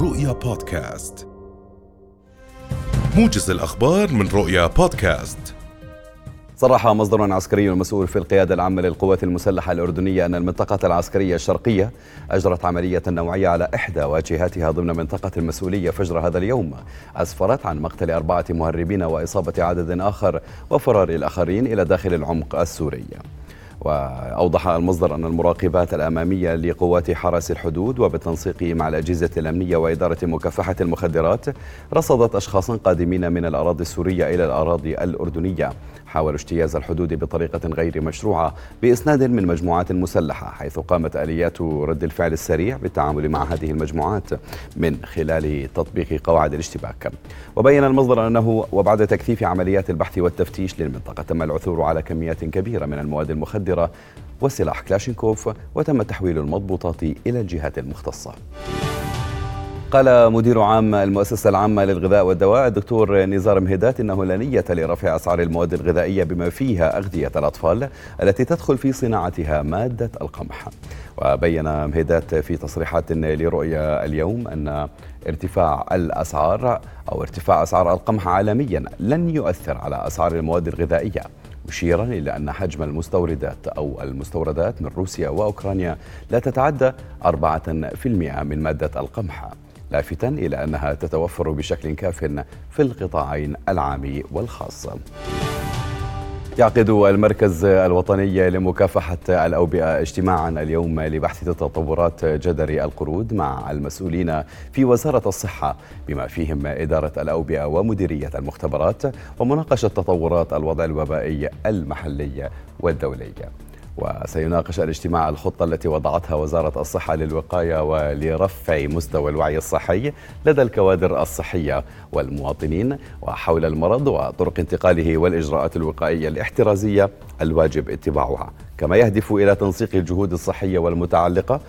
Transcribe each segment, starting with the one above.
رؤيا بودكاست. موجز الأخبار من رؤيا بودكاست. صرح مصدر عسكري مسؤول في القيادة العامة للقوات المسلحة الأردنية أن المنطقة العسكرية الشرقية أجرت عملية نوعية على إحدى واجهاتها ضمن منطقة المسؤولية فجر هذا اليوم. أسفرت عن مقتل أربعة مهربين وإصابة عدد آخر وفرار الآخرين إلى داخل العمق السوري. وأوضح المصدر أن المراقبات الأمامية لقوات حرس الحدود وبالتنسيق مع الأجهزة الأمنية وإدارة مكافحة المخدرات رصدت أشخاصا قادمين من الأراضي السورية إلى الأراضي الأردنية. حاولوا اجتياز الحدود بطريقة غير مشروعة بإسناد من مجموعات مسلحة حيث قامت آليات رد الفعل السريع بالتعامل مع هذه المجموعات من خلال تطبيق قواعد الاشتباك. وبين المصدر أنه وبعد تكثيف عمليات البحث والتفتيش للمنطقة تم العثور على كميات كبيرة من المواد المخدرة وسلاح كلاشينكوف وتم تحويل المضبوطات إلى الجهات المختصة. قال مدير عام المؤسسة العامة للغذاء والدواء الدكتور نزار مهدات إنه لا نية لرفع أسعار المواد الغذائية بما فيها أغذية الأطفال التي تدخل في صناعتها مادة القمح. وبين مهدات في تصريحات لرؤيا اليوم أن ارتفاع الأسعار أو ارتفاع أسعار القمح عالميا لن يؤثر على أسعار المواد الغذائية. مشيرا إلى أن حجم المستوردات أو المستوردات من روسيا وأوكرانيا لا تتعدى 4% من مادة القمح لافتا إلى أنها تتوفر بشكل كاف في القطاعين العام والخاص. يعقد المركز الوطني لمكافحة الأوبئة اجتماعا اليوم لبحث تطورات جدر القرود مع المسؤولين في وزارة الصحة بما فيهم إدارة الأوبئة ومديرية المختبرات ومناقشة تطورات الوضع الوبائي المحلي والدولي. وسيناقش الاجتماع الخطة التي وضعتها وزارة الصحة للوقاية ولرفع مستوى الوعي الصحي لدى الكوادر الصحية والمواطنين وحول المرض وطرق انتقاله والإجراءات الوقائية الاحترازية الواجب اتباعها. كما يهدف إلى تنسيق الجهود الصحية والمتعلقة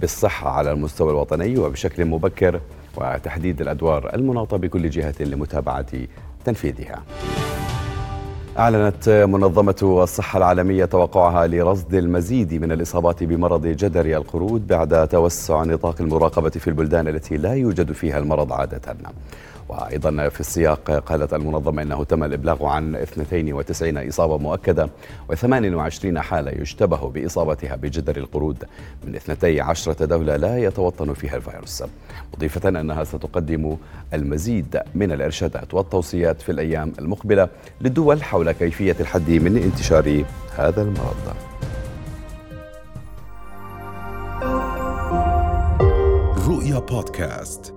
بالصحة على المستوى الوطني وبشكل مبكر وتحديد الأدوار المناطة بكل جهة لمتابعة تنفيذها. أعلنت منظمة الصحة العالمية توقعها لرصد المزيد من الإصابات بمرض جدري القرود بعد توسع نطاق المراقبة في البلدان التي لا يوجد فيها المرض عادة. وأيضا في السياق قالت المنظمة أنه تم الإبلاغ عن 92 إصابة مؤكدة و28 حالة يشتبه بإصابتها بجدر القرود من 12 دولة لا يتوطن فيها الفيروس. مضيفة أنها ستقدم المزيد من الإرشادات والتوصيات في الأيام المقبلة للدول حول كيفية الحد من انتشار هذا المرض. رؤيا بودكاست.